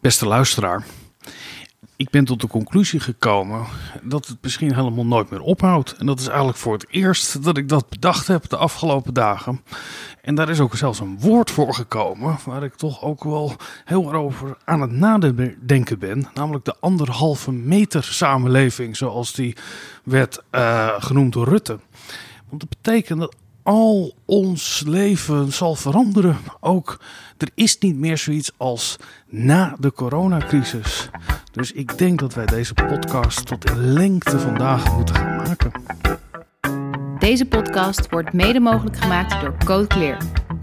Beste luisteraar, ik ben tot de conclusie gekomen dat het misschien helemaal nooit meer ophoudt. En dat is eigenlijk voor het eerst dat ik dat bedacht heb de afgelopen dagen. En daar is ook zelfs een woord voor gekomen waar ik toch ook wel heel erg over aan het nadenken ben. Namelijk de anderhalve meter samenleving zoals die werd uh, genoemd door Rutte. Want dat betekent dat al ons leven zal veranderen. Ook er is niet meer zoiets als na de coronacrisis. Dus ik denk dat wij deze podcast tot in lengte vandaag moeten gaan maken. Deze podcast wordt mede mogelijk gemaakt door Code Clear.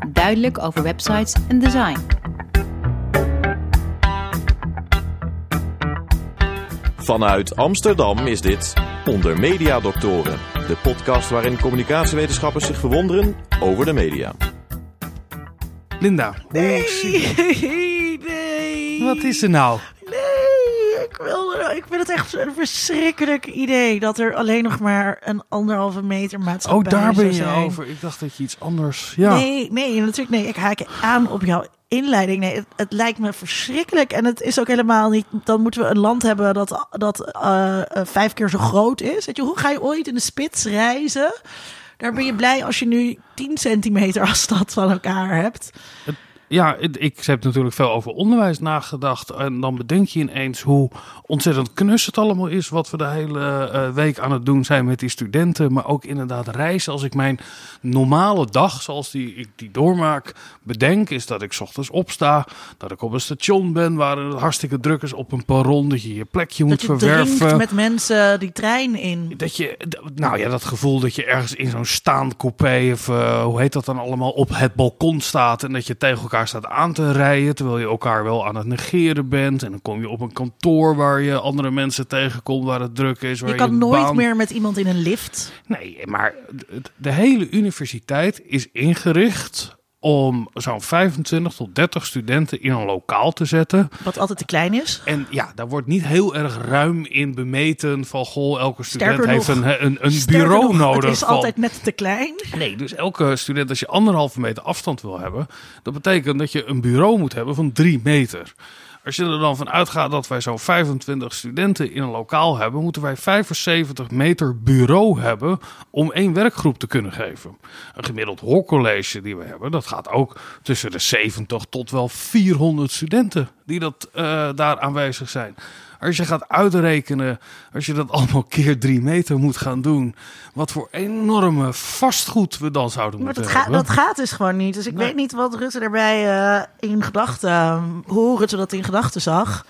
Duidelijk over websites en design. Vanuit Amsterdam is dit Onder Media Doctoren, de podcast waarin communicatiewetenschappers zich verwonderen over de media. Linda, nee, nee. Wat is er nou? Nee, ik, wil, ik vind het echt een verschrikkelijk idee dat er alleen nog maar een anderhalve meter maatschappij Oh, daar ben je zijn. over. Ik dacht dat je iets anders. Ja. Nee, nee, natuurlijk nee. Ik haak aan op jouw inleiding. Nee, het, lijkt me verschrikkelijk. En het is ook helemaal niet. Dan moeten we een land hebben dat, dat uh, vijf keer zo groot is. Weet je, hoe ga je ooit in de spits reizen? Daar ben je blij als je nu 10 centimeter afstand van elkaar hebt. Ja, ik heb natuurlijk veel over onderwijs nagedacht. En dan bedenk je ineens hoe ontzettend knus het allemaal is. Wat we de hele uh, week aan het doen zijn met die studenten. Maar ook inderdaad reizen. Als ik mijn normale dag, zoals die ik die doormaak, bedenk. Is dat ik 's ochtends opsta. Dat ik op een station ben waar het hartstikke druk is op een perron. Dat je je plekje moet dat je verwerven. met mensen die trein in. Dat je, nou ja, dat gevoel dat je ergens in zo'n staancoupé. Of uh, hoe heet dat dan allemaal? Op het balkon staat. En dat je tegen elkaar staat aan te rijden. Terwijl je elkaar wel aan het negeren bent. En dan kom je op een kantoor waar je andere mensen tegenkomt. Waar het druk is. Waar je kan je nooit baan... meer met iemand in een lift. Nee, maar de hele universiteit is ingericht om zo'n 25 tot 30 studenten in een lokaal te zetten. Wat altijd te klein is. En ja, daar wordt niet heel erg ruim in bemeten van... goh, elke student sterker heeft nog, een, een, een bureau nog, nodig. Het is van... altijd net te klein. Nee, dus elke student, als je anderhalve meter afstand wil hebben... dat betekent dat je een bureau moet hebben van drie meter. Als je er dan van uitgaat dat wij zo'n 25 studenten in een lokaal hebben, moeten wij 75 meter bureau hebben om één werkgroep te kunnen geven. Een gemiddeld hoorcollege die we hebben, dat gaat ook tussen de 70 tot wel 400 studenten die dat, uh, daar aanwezig zijn. Als je gaat uitrekenen, als je dat allemaal keer drie meter moet gaan doen, wat voor enorme vastgoed we dan zouden maar moeten dat hebben. dat gaat dus gewoon niet. Dus ik Nee. weet niet wat Rutte daarbij uh, in gedachten, hoe Rutte dat in gedachten zag.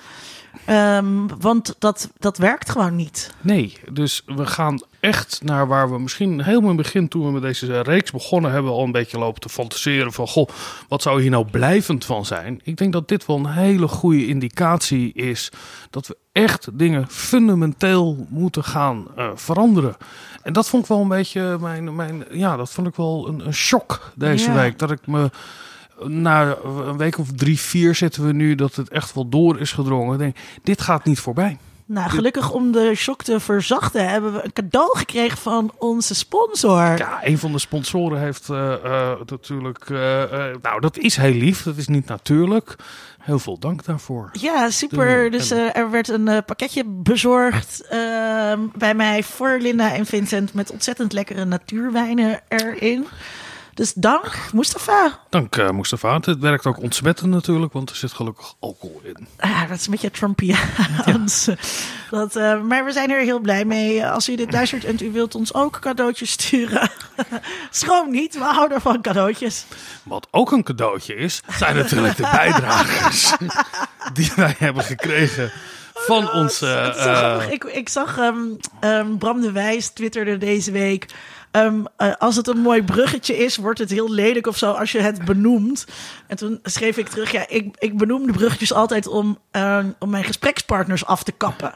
Um, want dat, dat werkt gewoon niet. Nee, dus we gaan echt naar waar we misschien helemaal in het begin, toen we met deze reeks begonnen, hebben al een beetje lopen te fantaseren van, goh, wat zou hier nou blijvend van zijn? Ik denk dat dit wel een hele goede indicatie is dat we echt dingen fundamenteel moeten gaan uh, veranderen. En dat vond ik wel een beetje mijn, mijn ja, dat vond ik wel een, een shock deze Ja. week. Dat ik me na een week of drie, vier zitten we nu dat het echt wel door is gedrongen. Ik denk, dit gaat niet voorbij. Nou, gelukkig om de shock te verzachten hebben we een cadeau gekregen van onze sponsor. Ja, een van de sponsoren heeft uh, uh, natuurlijk. Uh, nou, dat is heel lief. Dat is niet natuurlijk. Heel veel dank daarvoor. Ja, super. Dus er werd een pakketje bezorgd bij mij voor Linda en Vincent met ontzettend lekkere natuurwijnen erin. Dus dank, Mustafa. Dank, uh, Mustafa. Het werkt ook ontsmettend natuurlijk, want er zit gelukkig alcohol in. Ah, dat is een beetje Trumpiaans. Ja. Dat, uh, maar we zijn er heel blij mee. Als u dit luistert en u wilt ons ook cadeautjes sturen. Schroom niet, we houden van cadeautjes. Wat ook een cadeautje is, zijn natuurlijk de bijdragers die wij hebben gekregen van onze. Uh, ik, ik zag um, um, Bram de Wijs twitterde deze week. Um, uh, als het een mooi bruggetje is, wordt het heel lelijk of zo als je het benoemt. En toen schreef ik terug, ja, ik, ik benoem de bruggetjes altijd om, om mijn gesprekspartners af te kappen.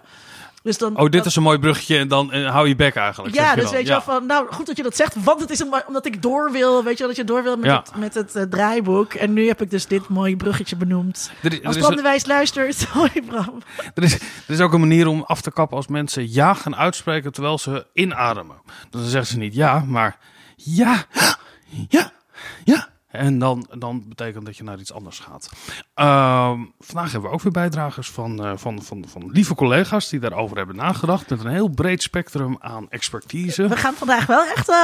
Dus dan, oh, dit dat, is een mooi bruggetje en dan en hou je bek eigenlijk. Ja, dus dan. weet je ja. wel van, nou goed dat je dat zegt, want het is een, omdat ik door wil, weet je wel, dat je door wil met Ja. het, met het uh, draaiboek. En nu heb ik dus dit mooie bruggetje benoemd. Er, er Als Bram de Wijs luistert, hoi Bram. Er is, er is ook een manier om af te kappen als mensen ja gaan uitspreken terwijl ze inademen. Dan zeggen ze niet ja, maar ja, ja, ja, En dan, dan betekent dat je naar iets anders gaat. Ehm, vandaag hebben we ook weer bijdragers van, uh, van, van, van lieve collega's die daarover hebben nagedacht. Met een heel breed spectrum aan expertise. We gaan vandaag wel echt uh,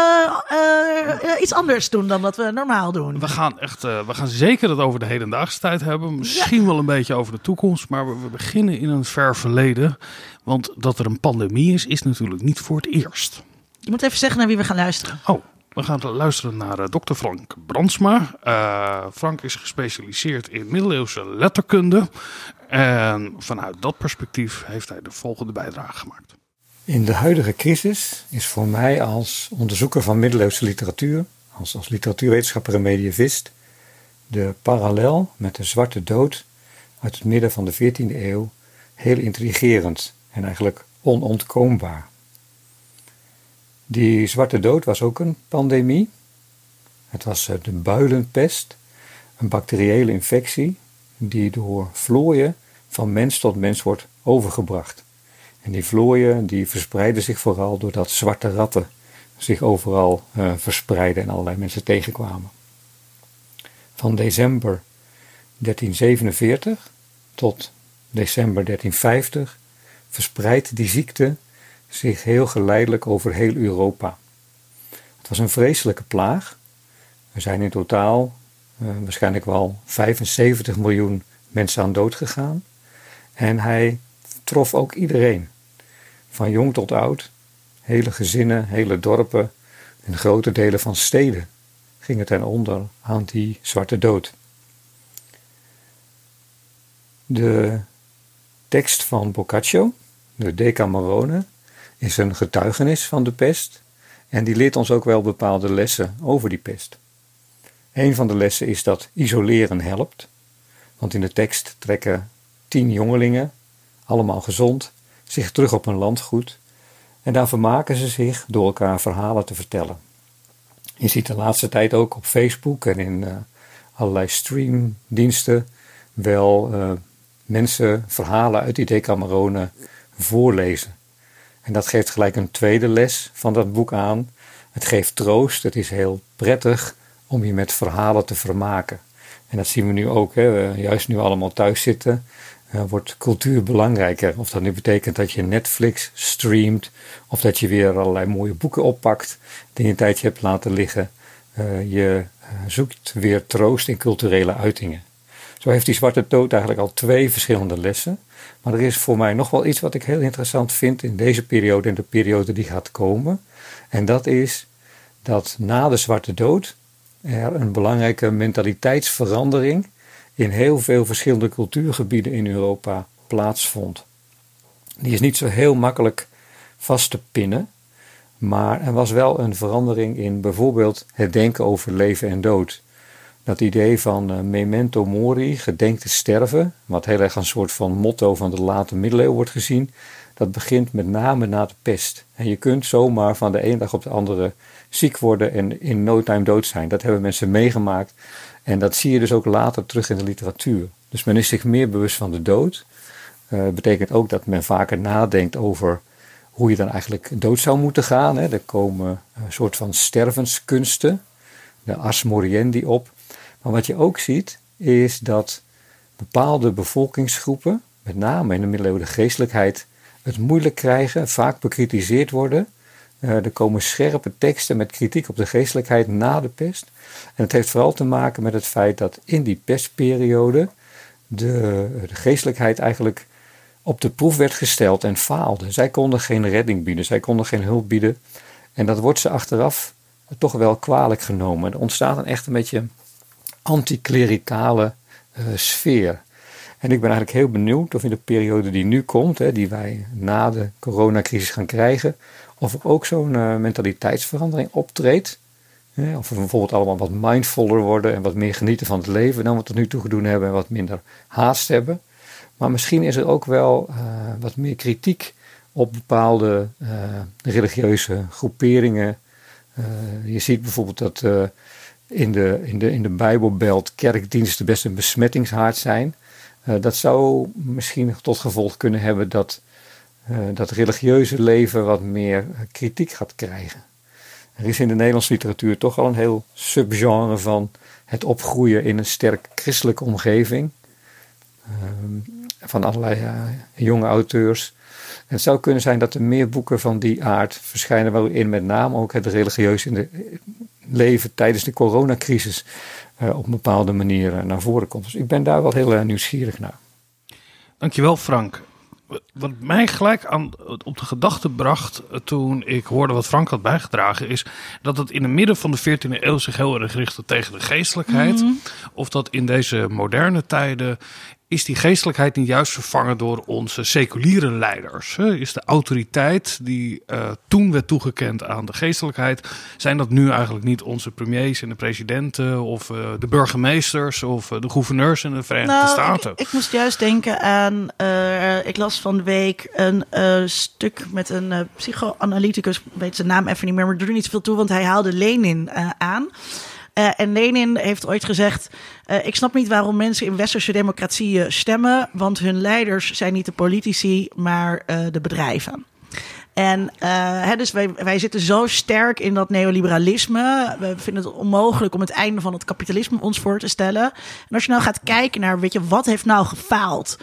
uh, iets anders doen dan wat we normaal doen. We gaan, echt, we gaan zeker het over de hedendaagse tijd hebben. Misschien wel een beetje over de toekomst. Maar we, we beginnen in een ver verleden. Want dat er een pandemie is, is natuurlijk niet voor het eerst. Je moet even zeggen naar wie we gaan luisteren. Oh, we gaan luisteren naar uh, dokter Frank Brandsma. Uh, Frank is gespecialiseerd in middeleeuwse letterkunde. En vanuit dat perspectief heeft hij de volgende bijdrage gemaakt. In de huidige crisis is voor mij als onderzoeker van middeleeuwse literatuur, als, als literatuurwetenschapper en medievist, de parallel met de Zwarte Dood uit het midden van de 14e eeuw heel intrigerend en eigenlijk onontkoombaar. Die zwarte dood was ook een pandemie. Het was eh, de builenpest, een bacteriële infectie die door vlooien van mens tot mens wordt overgebracht. En die vlooien die verspreiden zich vooral doordat zwarte ratten zich overal uh, verspreiden en allerlei mensen tegenkwamen. Van december 1347 tot december 1350 verspreidt die ziekte zich heel geleidelijk over heel Europa. Het was een vreselijke plaag. Er zijn in totaal uh, waarschijnlijk wel 75 miljoen mensen aan dood gegaan. En hij trof ook iedereen, van jong tot oud, hele gezinnen, hele dorpen en grote delen van steden gingen ten onder aan die zwarte dood. De tekst van Boccaccio, de Decamerone, is een getuigenis van de pest en die leert ons ook wel bepaalde lessen over die pest. Een van de lessen is dat isoleren helpt, want in de tekst trekken tien jongelingen, allemaal gezond, zich terug op hun landgoed en daar vermaken ze zich door elkaar verhalen te vertellen. Je ziet de laatste tijd ook op Facebook en in uh, allerlei streamdiensten wel uh, mensen verhalen uit die Decamerone voorlezen. En dat geeft gelijk een tweede les van dat boek aan. Het geeft troost, het is heel prettig om je met verhalen te vermaken. En dat zien we nu ook, hè. juist nu allemaal thuis zitten, uh, wordt cultuur belangrijker. Of dat nu betekent dat je Netflix streamt, of dat je weer allerlei mooie boeken oppakt die je een tijdje hebt laten liggen. Uh, je uh, zoekt weer troost in culturele uitingen. Zo heeft die Zwarte Dood eigenlijk al twee verschillende lessen. Maar er is voor mij nog wel iets wat ik heel interessant vind in deze periode en de periode die gaat komen. En dat is dat na de Zwarte Dood er een belangrijke mentaliteitsverandering in heel veel verschillende cultuurgebieden in Europa plaatsvond. Die is niet zo heel makkelijk vast te pinnen, maar er was wel een verandering in bijvoorbeeld het denken over leven en dood. Dat idee van uh, memento mori, gedenk te sterven, wat heel erg een soort van motto van de late middeleeuwen wordt gezien, dat begint met name na de pest. En je kunt zomaar van de ene dag op de andere ziek worden en in no time dood zijn. Dat hebben mensen meegemaakt en dat zie je dus ook later terug in de literatuur. Dus men is zich meer bewust van de dood. Uh, betekent ook dat men vaker nadenkt over hoe je dan eigenlijk dood zou moeten gaan. Hè. Er komen een soort van stervenskunsten, de ars moriendi op. Maar wat je ook ziet, is dat bepaalde bevolkingsgroepen, met name in de middeleeuwen de geestelijkheid, het moeilijk krijgen, vaak bekritiseerd worden. Uh, er komen scherpe teksten met kritiek op de geestelijkheid na de pest. En het heeft vooral te maken met het feit dat in die pestperiode de, de geestelijkheid eigenlijk op de proef werd gesteld en faalde. Zij konden geen redding bieden, zij konden geen hulp bieden. En dat wordt ze achteraf toch wel kwalijk genomen. Er ontstaat een echt een beetje anticlericale uh, sfeer. En ik ben eigenlijk heel benieuwd of in de periode die nu komt, hè, die wij na de coronacrisis gaan krijgen, of er ook zo'n uh, mentaliteitsverandering optreedt. Hè, of we bijvoorbeeld allemaal wat mindfuller worden en wat meer genieten van het leven dan we tot nu toe gedaan hebben en wat minder haast hebben. Maar misschien is er ook wel uh, wat meer kritiek op bepaalde religieuze groeperingen. je ziet bijvoorbeeld dat in de, in de, in de Bijbelbelt kerkdiensten best een besmettingshaard zijn. Uh, dat zou misschien tot gevolg kunnen hebben dat uh, dat religieuze leven wat meer kritiek gaat krijgen. Er is in de Nederlandse literatuur toch al een heel subgenre van het opgroeien in een sterk christelijke omgeving. Ehm, van allerlei jonge auteurs. En het zou kunnen zijn dat er meer boeken van die aard verschijnen, waarin met name ook het religieus in de leven tijdens de coronacrisis uh, op een bepaalde manier naar voren komt. Dus ik ben daar wel heel uh, nieuwsgierig naar. Dankjewel Frank. Wat mij gelijk aan, op de gedachte bracht toen ik hoorde wat Frank had bijgedragen, is dat het in het midden van de 14e eeuw zich heel erg richtte tegen de geestelijkheid. Mm -hmm. Of dat in deze moderne tijden is die geestelijkheid niet juist vervangen door onze seculiere leiders? Is de autoriteit die uh, toen werd toegekend aan de geestelijkheid, zijn dat nu eigenlijk niet onze premiers en de presidenten of uh, de burgemeesters of uh, de gouverneurs in de Verenigde nou, Staten? Ik, ik, moest juist denken aan, ik las van de week een stuk met een psychoanalyticus, ik weet zijn naam even niet meer, maar er doet niet zoveel toe, want hij haalde Lenin aan. Uh, en Lenin heeft ooit gezegd: uh, Ik snap niet waarom mensen in westerse democratieën stemmen, want hun leiders zijn niet de politici, maar de bedrijven. En hè, dus wij, wij zitten zo sterk in dat neoliberalisme. We vinden het onmogelijk om het einde van het kapitalisme ons voor te stellen. En als je nou gaat kijken naar, weet je, wat heeft nou gefaald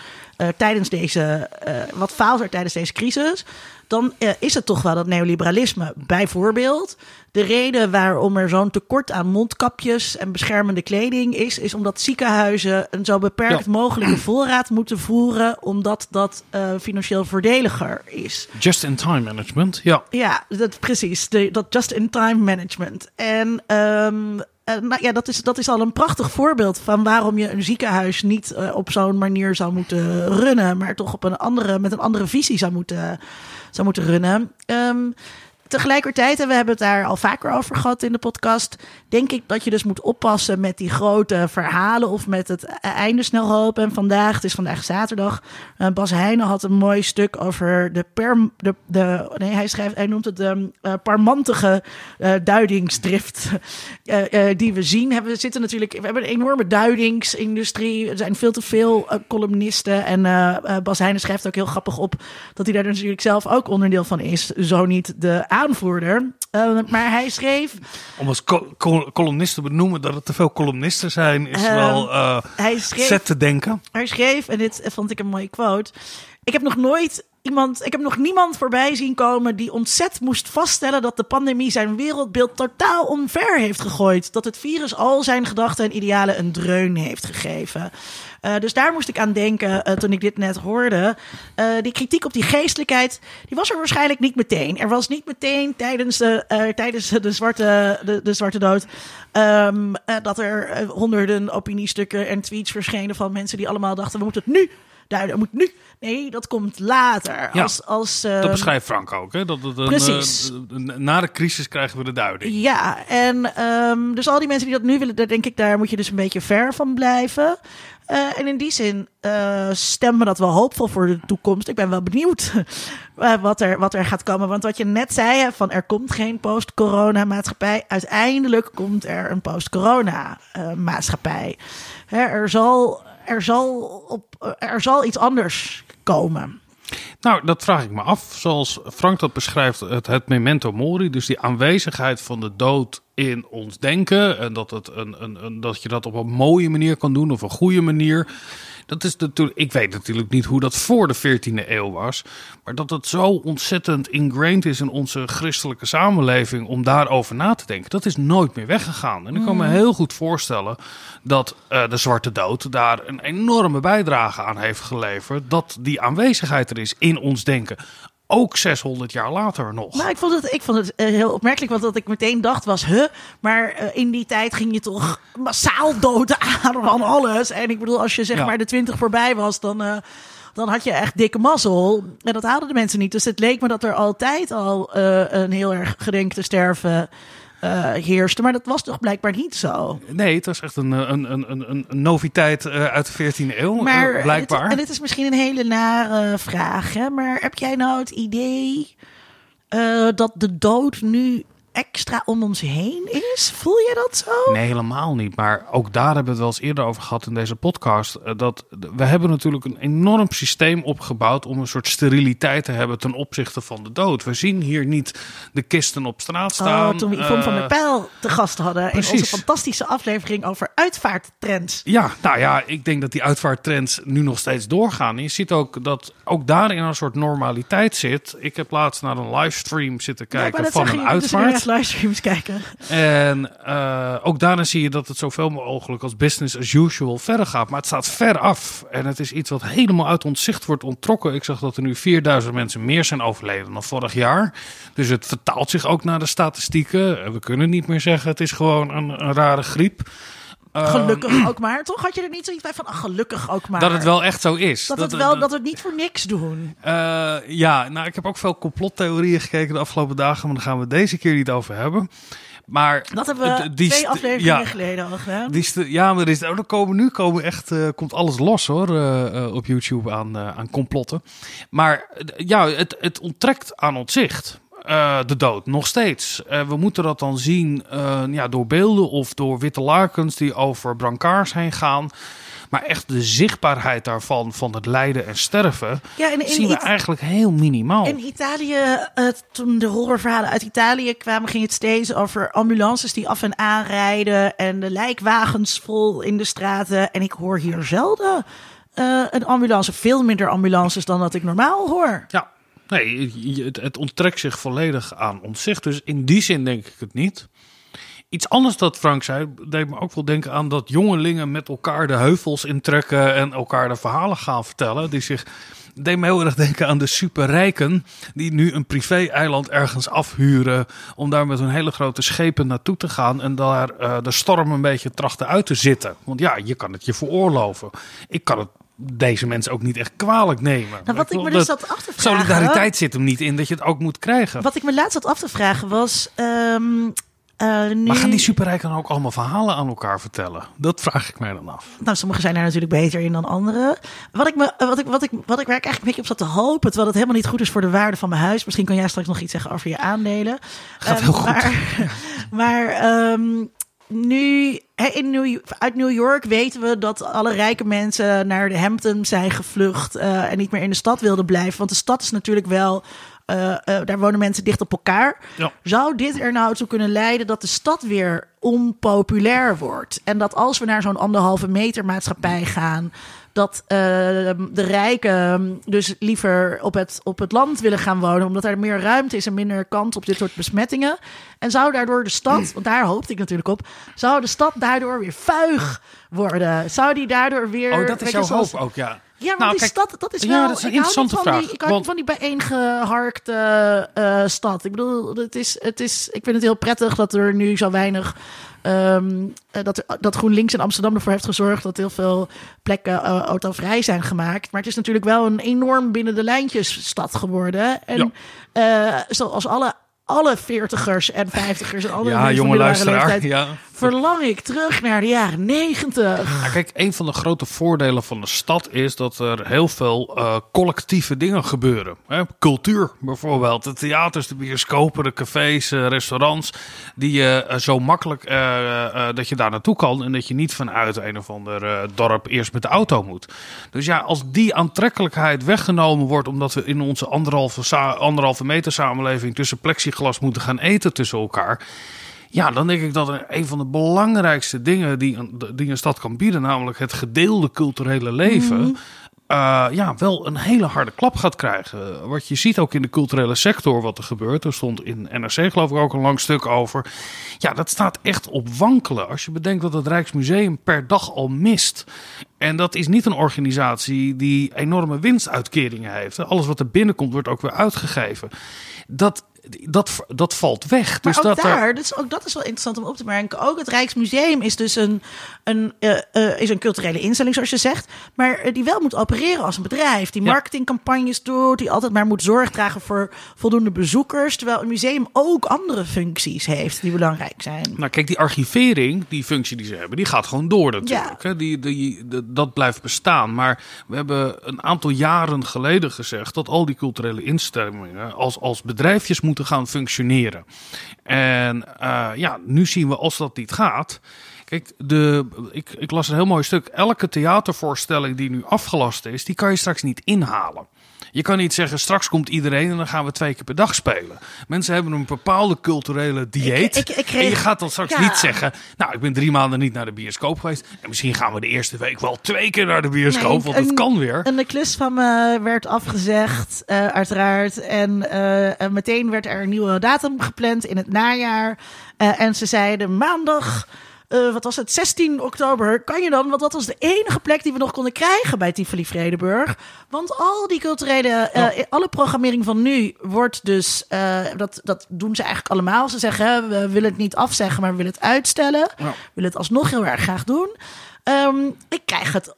tijdens deze, wat faalt er tijdens deze crisis? Dan is het toch wel dat neoliberalisme. Bijvoorbeeld, de reden waarom er zo'n tekort aan mondkapjes en beschermende kleding is, is omdat ziekenhuizen een zo beperkt ja. mogelijke voorraad moeten voeren, omdat dat financieel voordeliger is. Just-in-time management, ja. Ja, dat, precies. De, dat just-in-time management. En um, nou ja, dat is, dat is al een prachtig voorbeeld van waarom je een ziekenhuis niet uh, op zo'n manier zou moeten runnen, maar toch op een andere, met een andere visie zou moeten, zou moeten runnen. Um, tegelijkertijd, en we hebben het daar al vaker over gehad in de podcast, denk ik dat je dus moet oppassen met die grote verhalen of met het einde snel hopen. En vandaag, het is vandaag zaterdag, uh, Bas Heijnen had een mooi stuk over de, de, de nee, hij schrijft, hij noemt het de uh, parmantige uh, duidingsdrift die we zien. We zitten natuurlijk, we hebben een enorme duidingsindustrie. Er zijn veel te veel columnisten en Bas Heijnen schrijft ook heel grappig op dat hij daar natuurlijk zelf ook onderdeel van is. Zo niet de aanvoerder. Uh, maar hij schreef. Om als col col columnist te benoemen dat er te veel columnisten zijn, is uh, wel uh, hij schreef, zet te denken. Hij schreef, en dit vond ik een mooie quote. Ik heb nog nooit iemand, ik heb nog niemand voorbij zien komen die ontzet moest vaststellen dat de pandemie zijn wereldbeeld totaal omver heeft gegooid. Dat het virus al zijn gedachten en idealen een dreun heeft gegeven. Uh, dus daar moest ik aan denken uh, toen ik dit net hoorde. Uh, die kritiek op die geestelijkheid, die was er waarschijnlijk niet meteen. Er was niet meteen tijdens de, tijdens de, zwarte, de, de zwarte dood um, dat er honderden opiniestukken en tweets verschenen van mensen die allemaal dachten: we moeten het nu duiden, moet nu. Nee, dat komt later. Ja, als, als, uh, dat beschrijft Frank ook. Hè? Dat, dat, precies. Uh, na de crisis krijgen we de duiding. Ja, en um, dus al die mensen die dat nu willen, daar denk ik, daar moet je dus een beetje ver van blijven. Uh, en in die zin uh, stemmen we dat wel hoopvol voor de toekomst. Ik ben wel benieuwd uh, wat, er, wat er gaat komen. Want wat je net zei, van er komt geen post-corona maatschappij. Uiteindelijk komt er een post-corona maatschappij. Hè, er, zal, er, zal op, er zal iets anders komen. Nou, dat vraag ik me af. Zoals Frank dat beschrijft, het, memento mori, dus die aanwezigheid van de dood in ons denken. En dat, het een, een, een, dat je dat op een mooie manier kan doen of een goede manier. Dat is natuurlijk, ik weet natuurlijk niet hoe dat voor de 14e eeuw was. Maar dat het zo ontzettend ingrained is in onze christelijke samenleving om daarover na te denken. Dat is nooit meer weggegaan. En ik kan me heel goed voorstellen dat uh, de Zwarte Dood daar een enorme bijdrage aan heeft geleverd. Dat die aanwezigheid er is in ons denken ook 600 jaar later nog. Nou, ik vond het, ik vond het uh, heel opmerkelijk, want wat ik meteen dacht was, huh, maar uh, in die tijd ging je toch massaal dood aan van alles. En ik bedoel, als je zeg ja. maar de 20 voorbij was, dan, uh, dan had je echt dikke mazzel. En dat haalden de mensen niet. Dus het leek me dat er altijd al een heel erg gedenkte sterven uh, heerste. Maar dat was toch blijkbaar niet zo? Nee, het was echt een, een, een, een, een noviteit uh, uit de 14e eeuw, maar blijkbaar. Dit, en dit is misschien een hele nare vraag, hè? maar heb jij nou het idee dat de dood nu extra om ons heen is? Voel je dat zo? Nee, helemaal niet. Maar ook daar hebben we het wel eens eerder over gehad in deze podcast. eh, Dat we hebben natuurlijk een enorm systeem opgebouwd om een soort steriliteit te hebben ten opzichte van de dood. We zien hier niet de kisten op straat staan. Oh, toen we Yvonne van der Eh, Pijl te gast hadden in onze fantastische aflevering over uitvaarttrends. Ja, nou ja, ik denk dat die uitvaarttrends nu nog steeds doorgaan. Je ziet ook dat ook daarin een soort normaliteit zit. Ik heb laatst naar een livestream zitten kijken van een dus uitvaart. livestreams kijken. En eh, ook daarin zie je dat het zoveel mogelijk als business as usual verder gaat. Maar het staat ver af. En het is iets wat helemaal uit ons zicht wordt onttrokken. Ik zag dat er nu 4000 mensen meer zijn overleden dan vorig jaar. Dus het vertaalt zich ook naar de statistieken. We kunnen niet meer zeggen het is gewoon een, een rare griep. Ehm, Gelukkig ook maar. Toch had je er niet zoiets bij van, ach, gelukkig ook maar. dat het wel echt zo is. Dat, het wel, dat we het niet voor niks doen. Eh, ja, nou, ik heb ook veel complottheorieën gekeken de afgelopen dagen, maar daar gaan we deze keer niet over hebben. Maar Dat hebben we die twee afleveringen ja, geleden al gedaan. Die ja, maar er is, oh, er komen, nu komen echt, eh, komt alles los hoor, eh, op YouTube aan, aan complotten. Maar ja, het, het onttrekt aan ons zicht. Eh, de dood, nog steeds. Eh, we moeten dat dan zien eh, ja, door beelden of door witte lakens die over brancards heen gaan. Maar echt de zichtbaarheid daarvan, van het lijden en sterven, Ja, en in, zien we eigenlijk heel minimaal. in Italië, toen de horrorverhalen uit Italië kwamen, ging het steeds over ambulances die af en aan rijden en de lijkwagens vol in de straten. En ik hoor hier zelden een ambulance, veel minder ambulances dan dat ik normaal hoor. Ja, nee, het, het onttrekt zich volledig aan ons zicht. Dus in die zin denk ik het niet. Iets anders dat Frank zei, deed me ook wel denken aan dat jongelingen met elkaar de heuvels intrekken en elkaar de verhalen gaan vertellen. Die zich deed me heel erg denken aan de superrijken die nu een privé-eiland ergens afhuren om daar met hun hele grote schepen naartoe te gaan en daar eh, de storm een beetje trachten uit te zitten. Want ja, je kan het je veroorloven. Ik kan het deze mensen ook niet echt kwalijk nemen. Nou, wat ik me dus zat af te vragen. Solidariteit zit hem niet in dat je het ook moet krijgen. Wat ik me laatst zat af te vragen was. ehm, eh, nu... Maar gaan die superrijken dan ook allemaal verhalen aan elkaar vertellen? Dat vraag ik mij dan af. Nou, sommigen zijn daar natuurlijk beter in dan anderen. Wat ik, me, wat ik, wat ik, wat ik waar ik eigenlijk een beetje op zat te hopen, terwijl het helemaal niet goed is voor de waarde van mijn huis. Misschien kan jij straks nog iets zeggen over je aandelen. Gaat Ehm, heel goed. Maar, maar ehm, nu, in New, uit New York weten we dat alle rijke mensen naar de Hamptons zijn gevlucht eh, en niet meer in de stad wilden blijven. Want de stad is natuurlijk wel. eh, eh, daar wonen mensen dicht op elkaar. Ja. Zou dit er nou toe kunnen leiden dat de stad weer onpopulair wordt? En dat als we naar zo'n anderhalve meter maatschappij gaan, dat eh, de rijken dus liever op het, op het land willen gaan wonen, omdat er meer ruimte is en minder kans op dit soort besmettingen. En zou daardoor de stad, want daar hoopte ik natuurlijk op, zou de stad daardoor weer vuig worden? Zou die daardoor weer. Oh, dat is jouw hoop ook, ja. Ja, want Nou, die kijk, stad, dat is ja, wel... dat is een ik hou niet interessante van vraag, Die, ik hou want- niet van die bijeengeharkte eh, stad. Ik bedoel, het is, het is, ik vind het heel prettig dat er nu zo weinig... eh, dat, dat GroenLinks in Amsterdam ervoor heeft gezorgd... dat heel veel plekken eh, autovrij zijn gemaakt. Maar het is natuurlijk wel een enorm binnen de lijntjes stad geworden. En eh, zoals alle... Alle veertigers en vijftigers en andere Ja, jonge luisteraar. leeftijd, Ja. Verlang ik terug naar de jaren negentig. Nou, kijk, een van de grote voordelen van de stad is dat er heel veel eh, collectieve dingen gebeuren. Hè? Cultuur bijvoorbeeld, de theaters, de bioscopen, de cafés, eh, restaurants. Die je eh, zo makkelijk, dat je daar naartoe kan en dat je niet vanuit een of ander dorp eerst met de auto moet. Dus ja, als die aantrekkelijkheid weggenomen wordt omdat we in onze anderhalve meter samenleving tussen plexiglas moeten gaan eten tussen elkaar. Ja, dan denk ik dat een van de belangrijkste dingen die een, die een stad kan bieden, namelijk het gedeelde culturele leven, eh, ja, wel een hele harde klap gaat krijgen. Wat je ziet ook in de culturele sector, wat er gebeurt. Er stond in NRC geloof ik ook een lang stuk over. Ja, dat staat echt op wankelen. Als je bedenkt dat het Rijksmuseum per dag al mist. En dat is niet een organisatie die enorme winstuitkeringen heeft. Alles wat er binnenkomt wordt ook weer uitgegeven. Dat, dat, dat valt weg. Maar dus ook dat er- daar, dus ook dat is wel interessant om op te merken. Ook het Rijksmuseum is dus een, een, eh, eh, is een culturele instelling, zoals je zegt. Maar eh, die wel moet opereren als een bedrijf. Die Ja. marketingcampagnes doet. Die altijd maar moet zorg dragen voor voldoende bezoekers. Terwijl een museum ook andere functies heeft die belangrijk zijn. Nou, kijk, die archivering, die functie die ze hebben, die gaat gewoon door natuurlijk. Hè? Die, die, dat blijft bestaan. Maar we hebben een aantal jaren geleden gezegd dat al die culturele instellingen als, als bedrijfjes moeten moeten gaan functioneren. En eh, ja, nu zien we als dat niet gaat. Kijk, de, ik, ik las een heel mooi stuk. Elke theatervoorstelling die nu afgelast is, die kan je straks niet inhalen. Je kan niet zeggen, straks komt iedereen en dan gaan we twee keer per dag spelen. Mensen hebben een bepaalde culturele dieet. Ik- ik- ik kreeg- en je gaat dan straks ja. niet zeggen, nou, ik ben drie maanden niet naar de bioscoop geweest. En misschien gaan we de eerste week wel twee keer naar de bioscoop, Nee, want het een- kan weer. En de klus van me werd afgezegd, eh, uiteraard. En eh, en meteen werd er een nieuwe datum gepland in het najaar. Eh, en ze zeiden maandag, eh, wat was het, 16 oktober, kan je dan? Want dat was de enige plek die we nog konden krijgen bij Tivoli Vredenburg. Want al die culturele, eh, alle programmering van nu wordt dus, eh, dat, dat doen ze eigenlijk allemaal. Ze zeggen, we willen het niet afzeggen, maar we willen het uitstellen. We willen het alsnog heel erg graag doen. Ehm, ik krijg het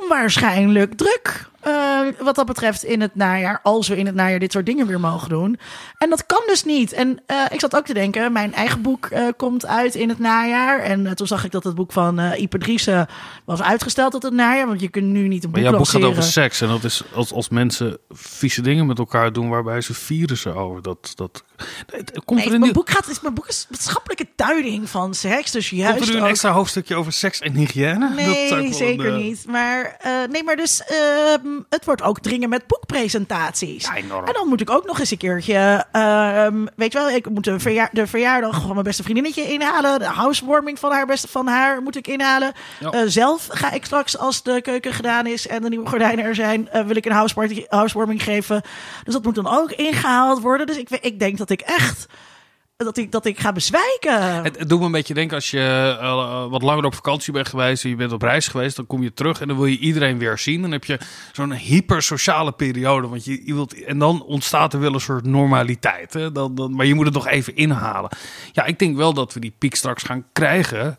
onwaarschijnlijk druk. Eh, wat dat betreft in het najaar. Als we in het najaar dit soort dingen weer mogen doen. En dat kan dus niet. En eh, ik zat ook te denken. Mijn eigen boek eh, komt uit in het najaar. En eh, toen zag ik dat het boek van Driessen was uitgesteld tot het najaar. Want je kunt nu niet een boek Maar jouw boek gaat over seks. En dat is als, als mensen vieze dingen met elkaar doen waarbij ze virussen over. Dat, dat, het, komt Nee, er een, mijn, nieuw- boek gaat, is, mijn boek is wetenschappelijke duiding van seks. Dus juist komt er nu een ook- extra hoofdstukje over seks en hygiëne? Nee, zeker een, niet. Maar, nee, maar dus ehm, het wordt ook dringen met boekpresentaties. Ja, enorm. En dan moet ik ook nog eens een keertje, ehm, weet je wel, ik moet de, verja- de verjaardag van mijn beste vriendinnetje inhalen. De housewarming van haar, beste, van haar moet ik inhalen. Ja. Eh, zelf ga ik straks, als de keuken gedaan is en de nieuwe gordijnen er zijn, eh, wil ik een houseparty, housewarming geven. Dus dat moet dan ook ingehaald worden. Dus ik, ik denk dat ik echt, dat ik, dat ik ga bezwijken. Het, het doet me een beetje denken als je eh, wat langer op vakantie bent geweest en je bent op reis geweest, dan kom je terug en dan wil je iedereen weer zien. Dan heb je zo'n hypersociale periode, want je, je wilt, en dan ontstaat er wel een soort normaliteit. Hè? Dan, dan, maar je moet het nog even inhalen. Ja, ik denk wel dat we die piek straks gaan krijgen.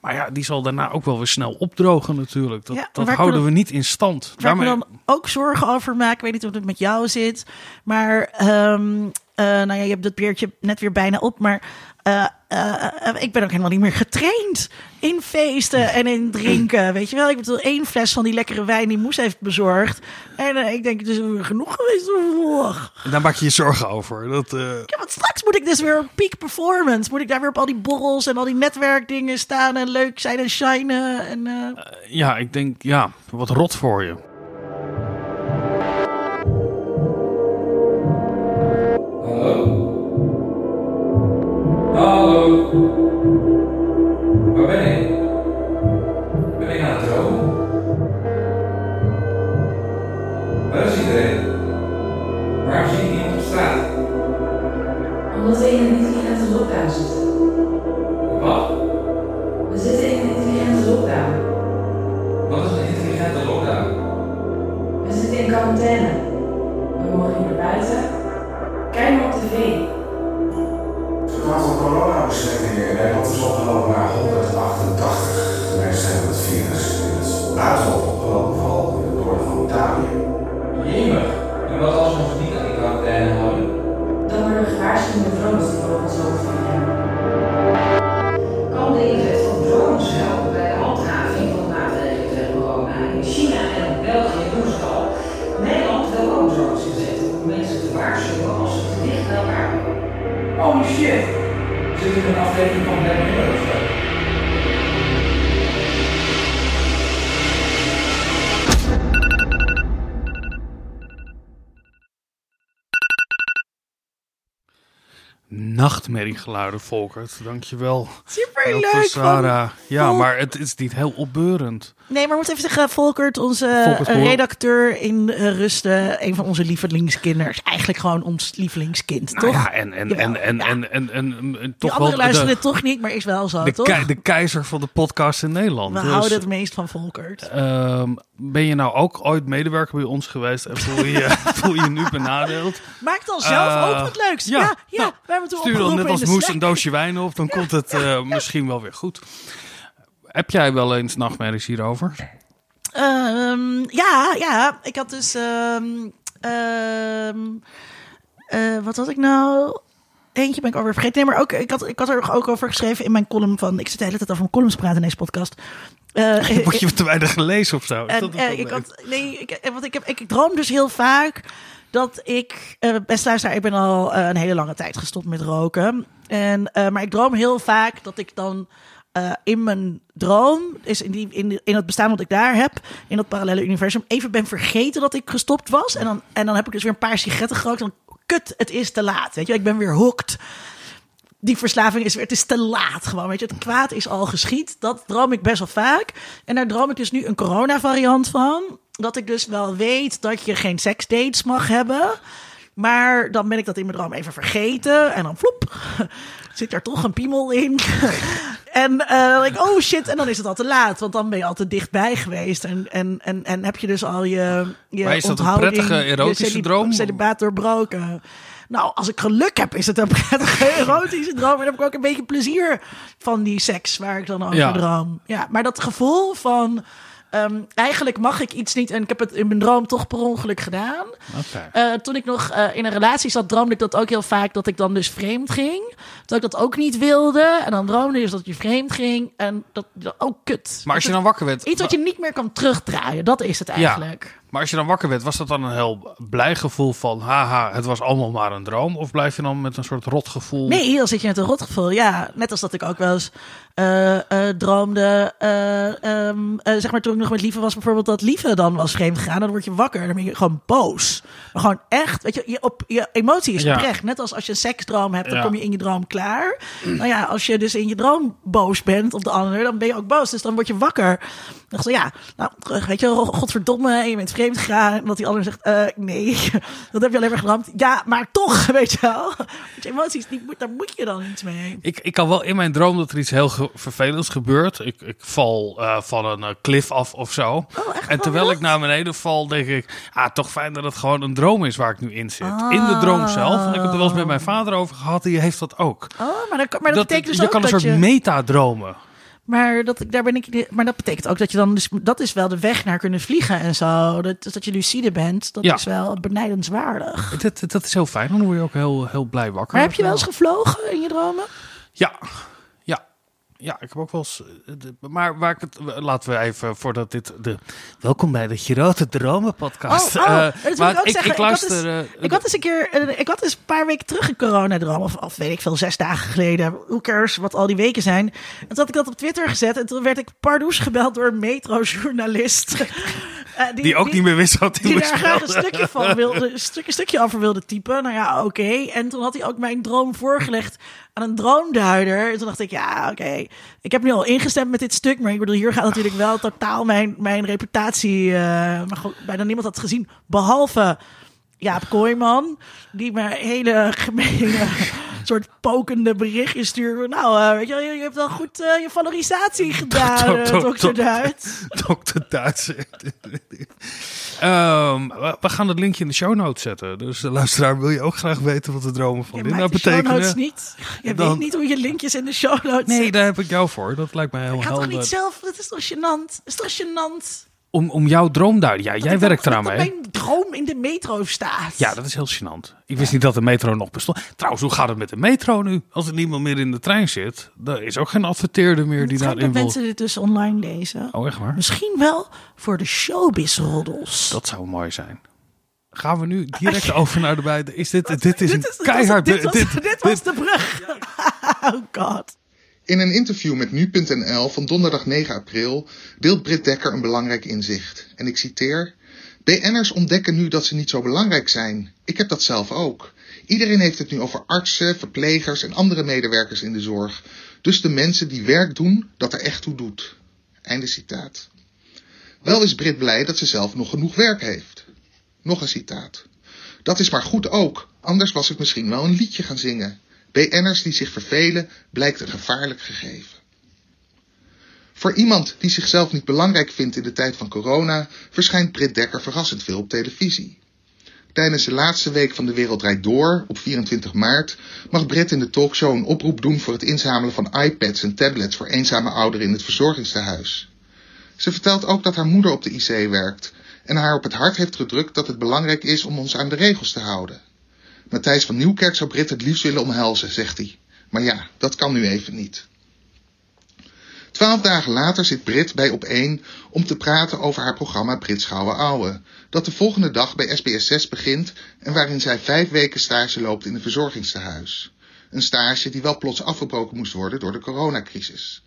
Maar ja, die zal daarna ook wel weer snel opdrogen natuurlijk. Dat, Ja, dat houden we niet in stand. Waar Daarmee- dan ook zorgen over maak, ik weet niet of het met jou zit, maar ehm, eh, nou ja, je hebt dat beertje net weer bijna op, maar eh, eh, ik ben ook helemaal niet meer getraind in feesten en in drinken, weet je wel. Ik bedoel, één fles van die lekkere wijn die Moes heeft bezorgd en ik denk, het is weer genoeg geweest. En daar maak je je zorgen over. Dat, Ja, want straks moet ik dus weer op peak performance. Moet ik daar weer op al die borrels en al die netwerkdingen staan en leuk zijn en shinen. En, ja, ik denk, ja, wat rot voor je. Hallo? Waar ben ik? Ben ik aan het dromen? Waar is iedereen? Waarom zie ik niemand op straat? Omdat we in een intelligente lockdown zitten. Wat? We zitten in een intelligente lockdown. Wat is een intelligente lockdown? We zitten in quarantaine. We mogen niet naar buiten. Kijk maar op tv. Het aantal coronabesmettingen in Nederland is opgelopen naar 188. Mensen hebben het virus in het buitenland opgelopen, part Nachtmerriegeluiden, Volkert. Dankjewel. super Elke leuk. van- Sarah. Ja, Vol- maar het is niet heel opbeurend. Nee, maar we moeten even zeggen, Volkert, onze Volkert eh, redacteur in eh, Rusten, een van onze lievelingskinders. Eigenlijk gewoon ons lievelingskind, Nou toch? ja, en, en, Jawel, en, en, ja. en, en, en, en Die toch anderen wel luisteren de, dit toch niet, maar is wel zo, de, toch? kei- de keizer van de podcast in Nederland. we Dus, houden het meest van Volkert. ehm, ben je nou ook ooit medewerker bij ons geweest en voel je je, voel je, nu benadeeld? Maak dan zelf Eh, ook wat leuks. Ja, ja, ja, nou, we hebben toen Stuur dan opgeroepen net als in de Moes Slack. een doosje wijn op, dan komt het eh, misschien wel weer goed. Heb jij wel eens nachtmerries hierover? Ehm, ja, ja. Ik had dus... ehm, ehm, eh, wat had ik nou? Eentje ben ik alweer vergeten. Nee, maar ook, ik, had, ik had er ook over geschreven in mijn column van... Ik zit de hele tijd over mijn columns te praten in deze podcast. Eh, Word je te weinig gelezen of zo? En ik had, nee, ik, want ik, heb, ik droom dus heel vaak dat ik, best luisteraar, ik ben al eh, een hele lange tijd gestopt met roken. En, eh, maar ik droom heel vaak dat ik dan in mijn droom, is in, die, in, in het bestaan wat ik daar heb, in dat parallele universum, even ben vergeten dat ik gestopt was. En dan, en dan heb ik dus weer een paar sigaretten gerookt. En dan, kut, het is te laat. Weet je, ik ben weer hooked die verslaving is weer, het is te laat gewoon. Weet je, het kwaad is al geschied. Dat droom ik best wel vaak. En daar droom ik dus nu een corona-variant van. Dat ik dus wel weet dat je geen seksdates mag hebben. Maar dan ben ik dat in mijn droom even vergeten. En dan vloep, zit er toch een piemel in. en eh, dan denk ik, oh shit, en dan is het al te laat. Want dan ben je al te dichtbij geweest. En, en, en, en heb je dus al je, je Maar is dat een prettige erotische droom? Celibaat doorbroken. Nou, als ik geluk heb, is het een prettige erotische droom. En dan heb ik ook een beetje plezier van die seks waar ik dan over Ja. droom. Ja, maar dat gevoel van... ehm, eigenlijk mag ik iets niet en ik heb het in mijn droom toch per ongeluk gedaan. Eh, toen ik nog eh, in een relatie zat, droomde ik dat ook heel vaak dat ik dan dus vreemd ging. Dat ik dat ook niet wilde. En dan droomde je dus dat je vreemd ging. En dat, dat oh kut. Maar als je dan wakker werd... Iets wat je niet meer kan terugdraaien, dat is het eigenlijk. Maar als je dan wakker werd, was dat dan een heel blij gevoel van... haha, het was allemaal maar een droom? Of blijf je dan met een soort rotgevoel? Nee, dan zit je met een rotgevoel. Ja, net als dat ik ook wel eens eh, eh, droomde. eh, ehm, eh, zeg maar toen ik nog met Lieve was, bijvoorbeeld dat Lieve dan was vreemd gegaan. Dan word je wakker en dan ben je gewoon boos. Maar gewoon echt, weet je, je, op, je emotie is Ja. oprecht. Net als als je een seksdroom hebt, dan Ja. kom je in je droom klaar. Nou ja, als je dus in je droom boos bent op de ander, dan ben je ook boos. Dus dan word je wakker. Dan dacht ik, ja, nou, weet je, godverdomme, en je bent vreemd gegaan. En dat die ander zegt, eh, nee, dat heb je alleen maar gedroomd. Ja, maar toch, weet je wel. Want emoties, die, moet- daar moet je dan iets mee. Ik, ik kan wel in mijn droom dat er iets heel ge- vervelends gebeurt. Ik, ik val eh, van een eh, klif af of zo. Oh, echt? en terwijl Oh, ik naar beneden val, denk ik... Ah, toch fijn dat het gewoon een droom is waar ik nu in zit. In de droom zelf. En ik heb het er wel eens met mijn vader over gehad. Die heeft dat ook. Oh, maar dat, maar dat, betekent dus je ook kan een dat soort je... metadromen. Maar dat, daar ben ik, maar dat betekent ook dat je dan dus, dat is wel de weg naar kunnen vliegen en zo. Dat, dus dat je lucide bent, dat Ja. is wel benijdenswaardig. Dat, dat is heel fijn. Dan word je ook heel, heel blij wakker. Maar heb je wel eens gevlogen in je dromen? Ja. Ja, ik heb ook wel eens. eh, de- maar waar ik het. Laten we even voordat dit. De, welkom bij de Grote Dromen podcast. Oh, oh, Eh, dat maar ik ook zeggen. Ik, Ik had luister. dus- eh, Ik had eens een keer, eh, ik had eens een paar weken terug een coronadroom, of, of weet ik veel, zes dagen geleden. Who cares wat al die weken zijn. En toen had ik dat op Twitter gezet en toen werd ik pardoes gebeld door een metrojournalist. Eh, die ook niet meer wist wat hij die moest daar graag een stukje van wilde, een stuk, een stukje over wilde typen. Nou ja, oké. En toen had hij ook mijn droom voorgelegd aan een droomduider. En toen dacht ik, ja, oké. Ik heb nu al ingestemd met dit stuk, maar ik bedoel, hier gaat natuurlijk wel totaal mijn, mijn reputatie. eh, maar goed, bijna niemand had het gezien, behalve Jaap Kooijman, die me hele gemene soort pokende berichtjes stuurde. Nou, eh, weet je, je, hebt wel goed eh, je valorisatie gedaan, eh, dok- dokter dok- Duits. Dokter Duits. Ehm, we- we gaan het linkje in de show notes zetten. Dus de luisteraar, wil je ook graag weten wat de dromen van dit nou de show betekenen? notes niet. Je weet niet hoe je linkjes in de show notes Nee, daar heb ik jou voor. Dat lijkt mij heel Ik ga toch helder. niet zelf, dat is toch gênant? Dat is toch gênant? Om, om jouw droomduiden. Ja, Dat jij werkt eraan dat mee. mijn droom in de metro staat. Ja, dat is heel gênant. Ik wist niet dat de metro nog bestond. Trouwens, hoe gaat het met de metro nu? Als er niemand meer in de trein zit, er is ook geen adverteerder meer die Het daarin dat wil. mensen dit dus online lezen. Oh, echt waar? Misschien wel voor de showbiz-roddels. Dat zou mooi zijn. Gaan we nu direct over naar de beide? Is dit, dit is een keihard... dit, was, dit- dit was de brug. oh god. In een interview met nu.nl van donderdag 9 april deelt Britt Dekker een belangrijk inzicht. En ik citeer: BN'ers ontdekken nu dat ze niet zo belangrijk zijn. Ik heb dat zelf ook. Iedereen heeft het nu over artsen, verplegers en andere medewerkers in de zorg. Dus de mensen die werk doen dat er echt toe doet. Einde citaat. Wel is Britt blij dat ze zelf nog genoeg werk heeft. Nog een citaat. Dat is maar goed ook, anders was ik misschien wel een liedje gaan zingen. BN'ers die zich vervelen blijkt een gevaarlijk gegeven. Voor iemand die zichzelf niet belangrijk vindt in de tijd van corona, verschijnt Britt Dekker verrassend veel op televisie. Tijdens de laatste week van De Wereld Draait Door, op 24 maart, mag Britt in de talkshow een oproep doen voor het inzamelen van iPads en tablets voor eenzame ouderen in het verzorgingstehuis. Ze vertelt ook dat haar moeder op de IC werkt en haar op het hart heeft gedrukt dat het belangrijk is om ons aan de regels te houden. Matthijs van Nieuwkerk zou Britt het liefst willen omhelzen, zegt hij. Maar ja, dat kan nu even niet. Twaalf dagen later zit Brit bij Op1 om te praten over haar programma Brits Gouden Ouwe, dat de volgende dag bij SBS 6 begint en waarin zij vijf weken stage loopt in een verzorgingstehuis. Een stage die wel plots afgebroken moest worden door de coronacrisis.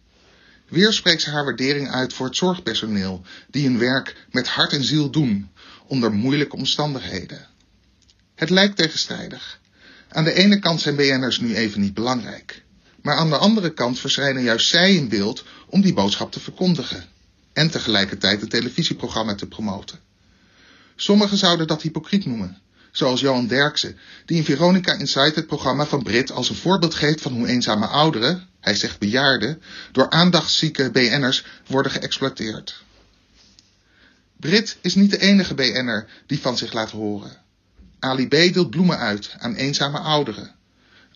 Weer spreekt ze haar waardering uit voor het zorgpersoneel, die hun werk met hart en ziel doen, onder moeilijke omstandigheden. Het lijkt tegenstrijdig. Aan de ene kant zijn BN'ers nu even niet belangrijk. Maar aan de andere kant verschijnen juist zij in beeld om die boodschap te verkondigen. En tegelijkertijd het televisieprogramma te promoten. Sommigen zouden dat hypocriet noemen. Zoals Johan Derksen, die in Veronica Inside het programma van Brit als een voorbeeld geeft van hoe eenzame ouderen, hij zegt bejaarden, door aandachtszieke BN'ers worden geëxploiteerd. Brit is niet de enige BN'er die van zich laat horen. Ali B. deelt bloemen uit aan eenzame ouderen.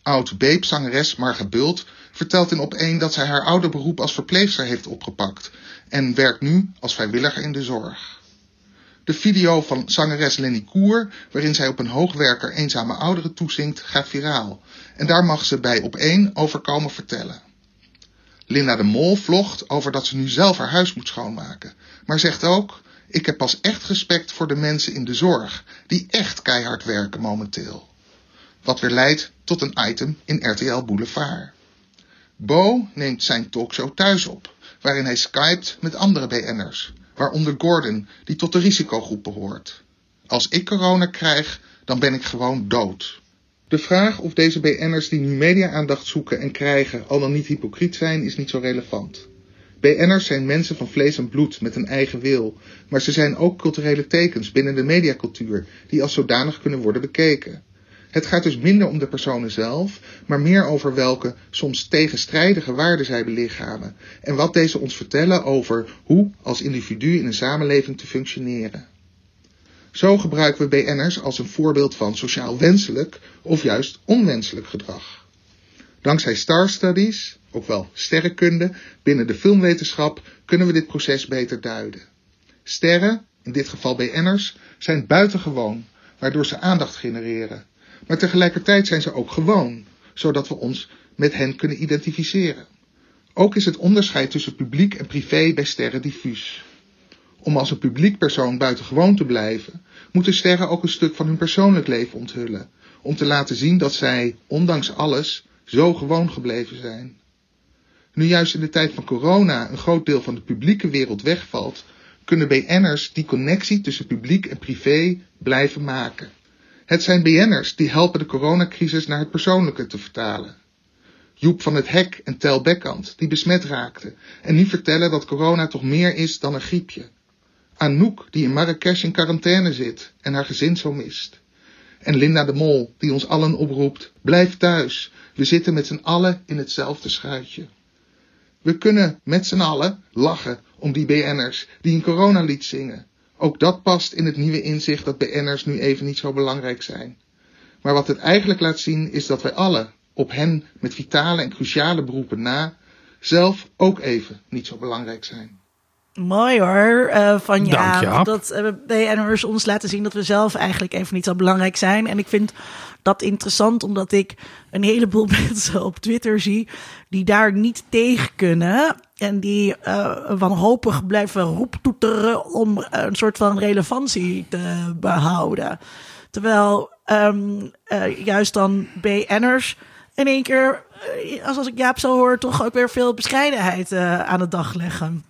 Oud Beep-zangeres Marga Bult vertelt in op één dat zij haar oude beroep als verpleegster heeft opgepakt en werkt nu als vrijwilliger in de zorg. De video van zangeres Lenny Koer, waarin zij op een hoogwerker eenzame ouderen toezingt, gaat viraal. En daar mag ze bij op één over komen vertellen. Linda de Mol vlogt over dat ze nu zelf haar huis moet schoonmaken, maar zegt ook: Ik heb pas echt respect voor de mensen in de zorg, die echt keihard werken momenteel. Wat weer leidt tot een item in RTL Boulevard. Bo neemt zijn talkshow thuis op, waarin hij skypt met andere BN'ers, waaronder Gordon, die tot de risicogroep behoort. Als ik corona krijg, dan ben ik gewoon dood. De vraag of deze BN'ers die nu media-aandacht zoeken en krijgen al dan niet hypocriet zijn, is niet zo relevant. BN'ers zijn mensen van vlees en bloed met een eigen wil, maar ze zijn ook culturele tekens binnen de mediacultuur die als zodanig kunnen worden bekeken. Het gaat dus minder om de personen zelf, maar meer over welke soms tegenstrijdige waarden zij belichamen en wat deze ons vertellen over hoe als individu in een samenleving te functioneren. Zo gebruiken we BN'ers als een voorbeeld van sociaal wenselijk of juist onwenselijk gedrag. Dankzij star studies, ook wel sterrenkunde, binnen de filmwetenschap kunnen we dit proces beter duiden. Sterren, in dit geval BN'ers, zijn buitengewoon, waardoor ze aandacht genereren. Maar tegelijkertijd zijn ze ook gewoon, zodat we ons met hen kunnen identificeren. Ook is het onderscheid tussen publiek en privé bij sterren diffuus. Om als een publiek persoon buitengewoon te blijven, moeten sterren ook een stuk van hun persoonlijk leven onthullen, om te laten zien dat zij, ondanks alles, zo gewoon gebleven zijn. Nu juist in de tijd van corona een groot deel van de publieke wereld wegvalt, kunnen BN'ers die connectie tussen publiek en privé blijven maken. Het zijn BN'ers die helpen de coronacrisis naar het persoonlijke te vertalen. Joep van het Hek en Tel Bekkant, die besmet raakten en nu vertellen dat corona toch meer is dan een griepje. Anouk, die in Marrakesh in quarantaine zit en haar gezin zo mist. En Linda de Mol, die ons allen oproept, blijf thuis, we zitten met z'n allen in hetzelfde schuitje. We kunnen met z'n allen lachen om die BN'ers die een coronalied zingen. Ook dat past in het nieuwe inzicht dat BN'ers nu even niet zo belangrijk zijn. Maar wat het eigenlijk laat zien is dat wij allen, op hen met vitale en cruciale beroepen na, zelf ook even niet zo belangrijk zijn. Mooi hoor, uh, van Dank, Jaap. dat uh, BN'ers ons laten zien dat we zelf eigenlijk even niet zo belangrijk zijn. En ik vind dat interessant, omdat ik een heleboel mensen op Twitter zie die daar niet tegen kunnen. En die uh, wanhopig blijven roeptoeteren om een soort van relevantie te behouden. Terwijl um, juist dan BN'ers in één keer, als, als ik Jaap zo hoor, toch ook weer veel bescheidenheid aan de dag leggen.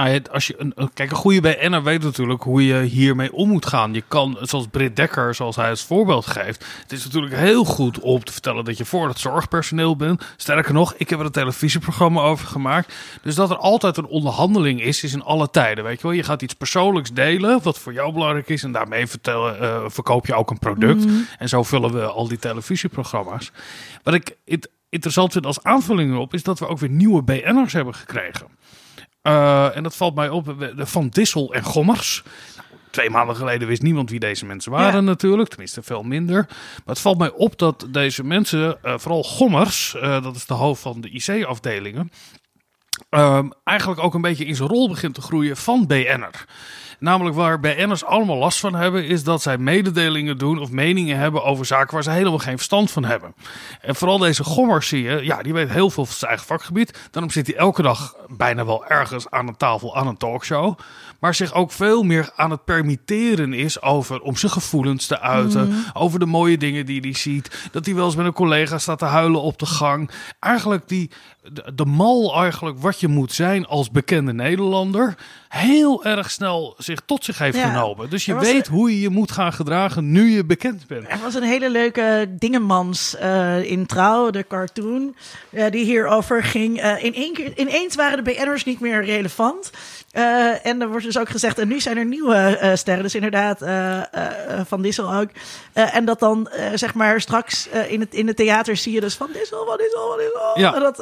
Nou, als je een, kijk, een goede BN'er weet natuurlijk hoe je hiermee om moet gaan. Je kan, zoals Britt Dekker, zoals hij als voorbeeld geeft. Het is natuurlijk heel goed om te vertellen dat je voor het zorgpersoneel bent. Sterker nog, ik heb er een televisieprogramma over gemaakt. Dus dat er altijd een onderhandeling is, is in alle tijden. Weet je wel, je gaat iets persoonlijks delen, wat voor jou belangrijk is. En daarmee vertellen, uh, verkoop je ook een product. Mm. En zo vullen we al die televisieprogramma's. Wat ik interessant vind als aanvulling erop, is dat we ook weer nieuwe BN'ers hebben gekregen. Uh, en dat valt mij op van Dissel en Gommers. Nou, twee maanden geleden wist niemand wie deze mensen waren ja. natuurlijk. Tenminste veel minder. Maar het valt mij op dat deze mensen, uh, vooral Gommers, uh, dat is de hoofd van de IC-afdelingen... eigenlijk ook een beetje in zijn rol begint te groeien van BN'er. Namelijk waar BN'ers allemaal last van hebben, is dat zij mededelingen doen of meningen hebben over zaken waar ze helemaal geen verstand van hebben. En vooral deze gommers zie je, ja, die weet heel veel van zijn eigen vakgebied. Daarom zit hij elke dag bijna wel ergens aan een tafel, aan een talkshow. Maar zich ook veel meer aan het permitteren is over om zijn gevoelens te uiten. Over de mooie dingen die hij ziet. Dat hij wel eens met een collega staat te huilen op de gang. Eigenlijk die, de, de mal eigenlijk wat je moet zijn als bekende Nederlander. Heel erg snel zich tot zich heeft Ja. genomen. Dus je weet een- hoe je je moet gaan gedragen nu je bekend bent. Er was een hele leuke dingemans eh, in Trouw, de cartoon, eh, die hierover ging. Eh, in één keer, ineens waren de BN'ers niet meer relevant. En er wordt dus ook gezegd, en nu zijn er nieuwe sterren, dus inderdaad Van Dissel ook. En dat dan, zeg maar, straks in, het, in het theater zie je dus Van Dissel, Van Dissel, Van Dissel. Ja. En dat,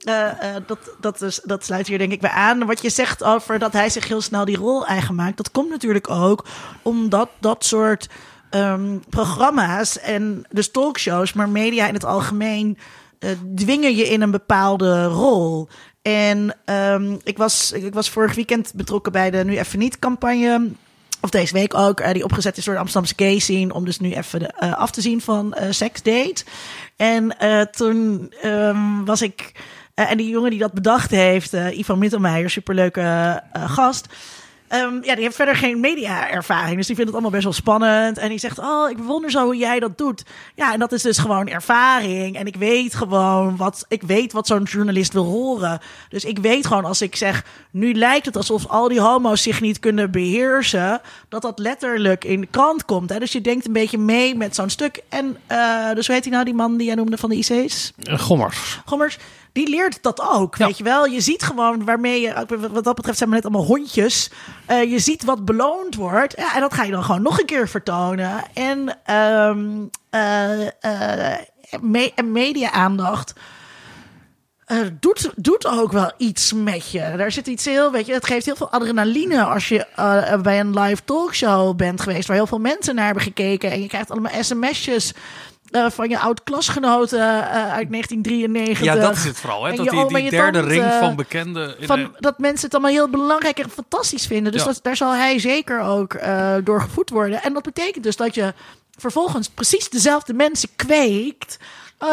eh, eh, dat, dat, is, dat sluit hier denk ik bij aan. Wat je zegt over dat hij zich heel snel die rol eigen maakt, dat komt natuurlijk ook omdat dat soort ehm, programma's en dus talkshows, maar media in het algemeen, eh, dwingen je in een bepaalde rol. En ehm, ik, was, ik was vorig weekend betrokken bij de Nu Even Niet campagne. Of deze week ook, eh, die opgezet is door de Amsterdamse gay scene. Om dus nu even eh, af te zien van eh seksdate. En eh, toen ehm, was ik... en die jongen die dat bedacht heeft, Ivan Mittelmeijer, superleuke gast... Ehm, ja, die heeft verder geen media-ervaring. Dus die vindt het allemaal best wel spannend. En die zegt, oh, ik bewonder zo hoe jij dat doet. Ja, en dat is dus gewoon ervaring. En ik weet gewoon wat, ik weet wat zo'n journalist wil horen. Dus ik weet gewoon als ik zeg, nu lijkt het alsof al die homo's zich niet kunnen beheersen. Dat dat letterlijk in de krant komt. Hè? Dus je denkt een beetje mee met zo'n stuk. En eh, dus hoe heet hij nou, die man die jij noemde van de IC's? Eh, Gommers. Gommers, die leert dat ook. Ja. Weet je wel, je ziet gewoon waarmee je, wat dat betreft zijn we net allemaal hondjes. Eh, je ziet wat beloond wordt. Ja, en dat ga je dan gewoon nog een keer vertonen. En, eh, eh, me- en media-aandacht. eh, doet, doet ook wel iets met je. Daar zit iets heel, weet je, het geeft heel veel adrenaline als je eh, bij een live talkshow bent geweest, waar heel veel mensen naar hebben gekeken. En je krijgt allemaal sms'jes eh, van je oud-klasgenoten eh, uit 1993. Ja, dat is het vooral. Hè? Dat je die, derde ring van bekende... in van, dat mensen het allemaal heel belangrijk en fantastisch vinden. Dus Ja. dat, daar zal hij zeker ook eh door gevoed worden. En dat betekent dus dat je vervolgens precies dezelfde mensen kweekt